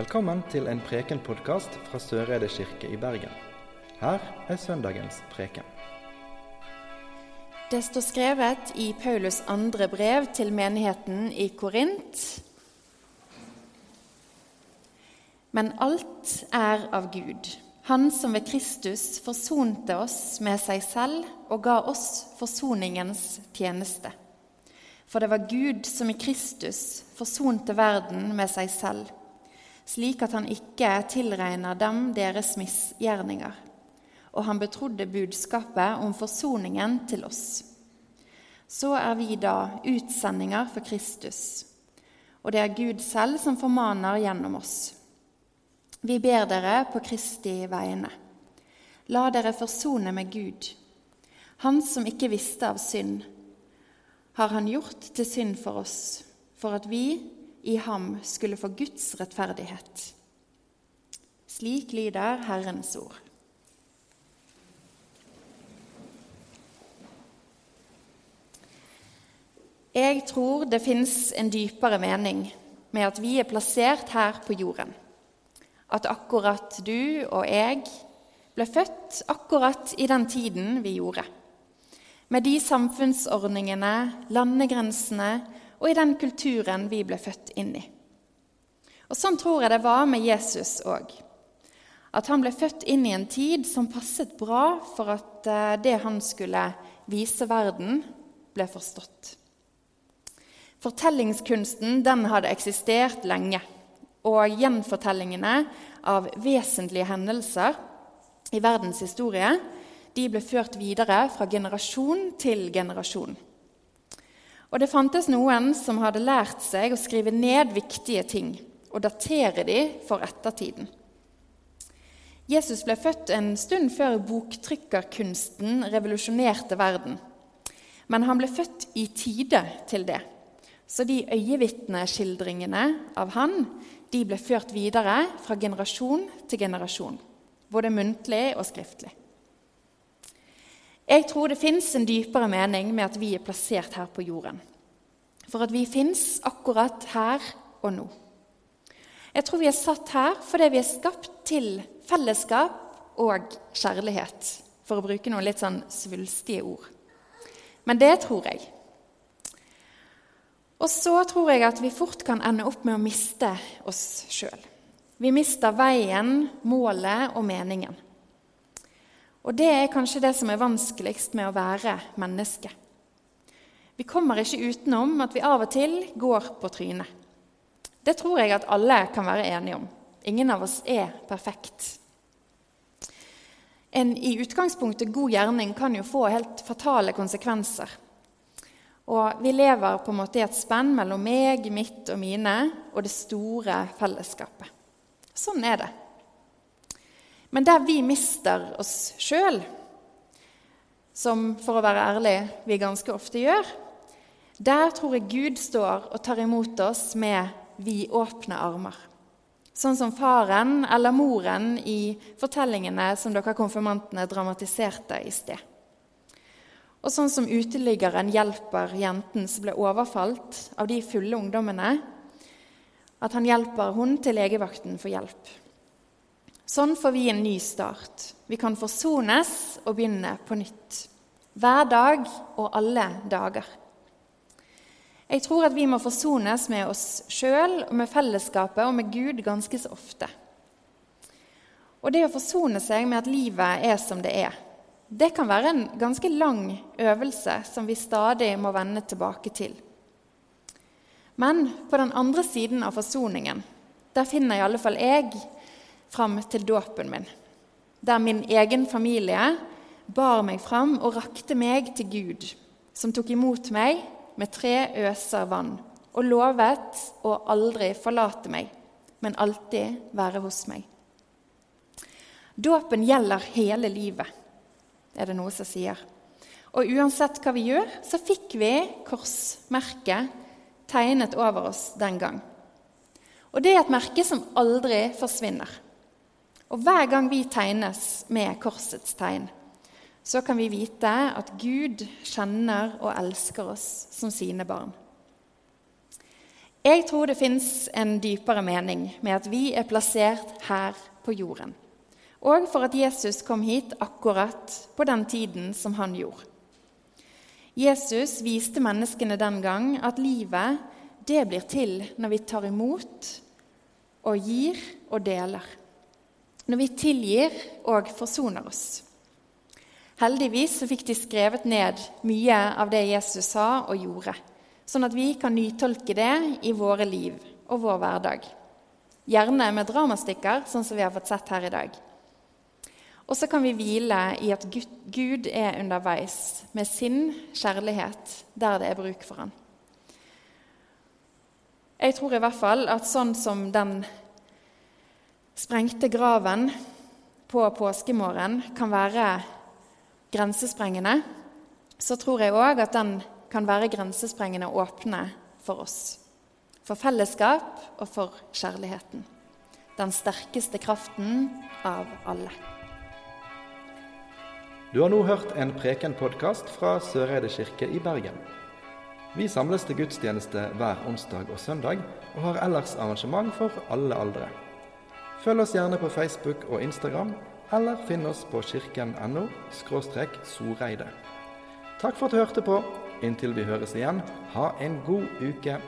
Velkommen til en Preken-podkast fra Søreide kirke i Bergen. Her er søndagens preken. Det står skrevet i Paulus andre brev til menigheten i Korint. Men alt er av Gud, Han som ved Kristus forsonte oss med seg selv og ga oss forsoningens tjeneste. For det var Gud som i Kristus forsonte verden med seg selv, slik at han ikke tilregner dem deres misgjerninger. Og han betrodde budskapet om forsoningen til oss. Så er vi da utsendinger for Kristus, og det er Gud selv som formaner gjennom oss. Vi ber dere på Kristi vegne. La dere forsone med Gud. Han som ikke visste av synd, har han gjort til synd for oss, for at vi i ham skulle få Guds rettferdighet. Slik lyder Herrens ord. Jeg tror det fins en dypere mening med at vi er plassert her på jorden. At akkurat du og jeg ble født akkurat i den tiden vi gjorde med de samfunnsordningene, landegrensene og i den kulturen vi ble født inn i. Og Sånn tror jeg det var med Jesus òg. At han ble født inn i en tid som passet bra for at eh, det han skulle vise verden, ble forstått. Fortellingskunsten den hadde eksistert lenge, og gjenfortellingene av vesentlige hendelser i verdens historie de ble ført videre fra generasjon til generasjon. Og det fantes noen som hadde lært seg å skrive ned viktige ting og datere de for ettertiden. Jesus ble født en stund før boktrykkerkunsten revolusjonerte verden. Men han ble født i tide til det, så de øyevitneskildringene av han de ble ført videre fra generasjon til generasjon, både muntlig og skriftlig. Jeg tror det fins en dypere mening med at vi er plassert her på jorden. For at vi fins akkurat her og nå. Jeg tror vi er satt her fordi vi er skapt til fellesskap og kjærlighet, for å bruke noen litt sånn svulstige ord. Men det tror jeg. Og så tror jeg at vi fort kan ende opp med å miste oss sjøl. Vi mister veien, målet og meningen. Og det er kanskje det som er vanskeligst med å være menneske. Vi kommer ikke utenom at vi av og til går på trynet. Det tror jeg at alle kan være enige om. Ingen av oss er perfekt. En i utgangspunktet god gjerning kan jo få helt fatale konsekvenser. Og vi lever på en måte i et spenn mellom meg, mitt og mine og det store fellesskapet. Sånn er det. Men der vi mister oss sjøl, som for å være ærlig vi ganske ofte gjør, der tror jeg Gud står og tar imot oss med vidåpne armer. Sånn som faren eller moren i fortellingene som dere konfirmantene dramatiserte i sted. Og sånn som uteliggeren hjelper jenten som ble overfalt av de fulle ungdommene. At han hjelper hun til legevakten for hjelp. Sånn får vi en ny start. Vi kan forsones og begynne på nytt. Hver dag og alle dager. Jeg tror at vi må forsones med oss sjøl og med fellesskapet og med Gud ganske så ofte. Og det å forsone seg med at livet er som det er, det kan være en ganske lang øvelse som vi stadig må vende tilbake til. Men på den andre siden av forsoningen, der finner i alle fall jeg fram til dåpen min, der min egen familie bar meg fram og rakte meg til Gud, som tok imot meg med tre øser vann og lovet å aldri forlate meg, men alltid være hos meg. Dåpen gjelder hele livet, er det noe som sier. Og uansett hva vi gjør, så fikk vi korsmerket tegnet over oss den gang. Og det er et merke som aldri forsvinner. Og hver gang vi tegnes med korsets tegn, så kan vi vite at Gud kjenner og elsker oss som sine barn. Jeg tror det fins en dypere mening med at vi er plassert her på jorden, og for at Jesus kom hit akkurat på den tiden som han gjorde. Jesus viste menneskene den gang at livet det blir til når vi tar imot og gir og deler. Når vi tilgir og forsoner oss. Heldigvis så fikk de skrevet ned mye av det Jesus sa og gjorde sånn at vi kan nytolke det i våre liv og vår hverdag. Gjerne med dramastykker, sånn som vi har fått sett her i dag. Og så kan vi hvile i at Gud er underveis med sin kjærlighet der det er bruk for han. Jeg tror i hvert fall at sånn som den sprengte graven på påskemorgen kan være grensesprengende, så tror jeg òg at den kan være grensesprengende åpne for oss. For fellesskap og for kjærligheten. Den sterkeste kraften av alle. Du har nå hørt en Preken-podkast fra Søreide kirke i Bergen. Vi samles til gudstjeneste hver onsdag og søndag, og har ellers arrangement for alle aldre. Følg oss gjerne på Facebook og Instagram, eller finn oss på kirken.no soreide. Takk for at du hørte på. Inntil vi høres igjen, ha en god uke.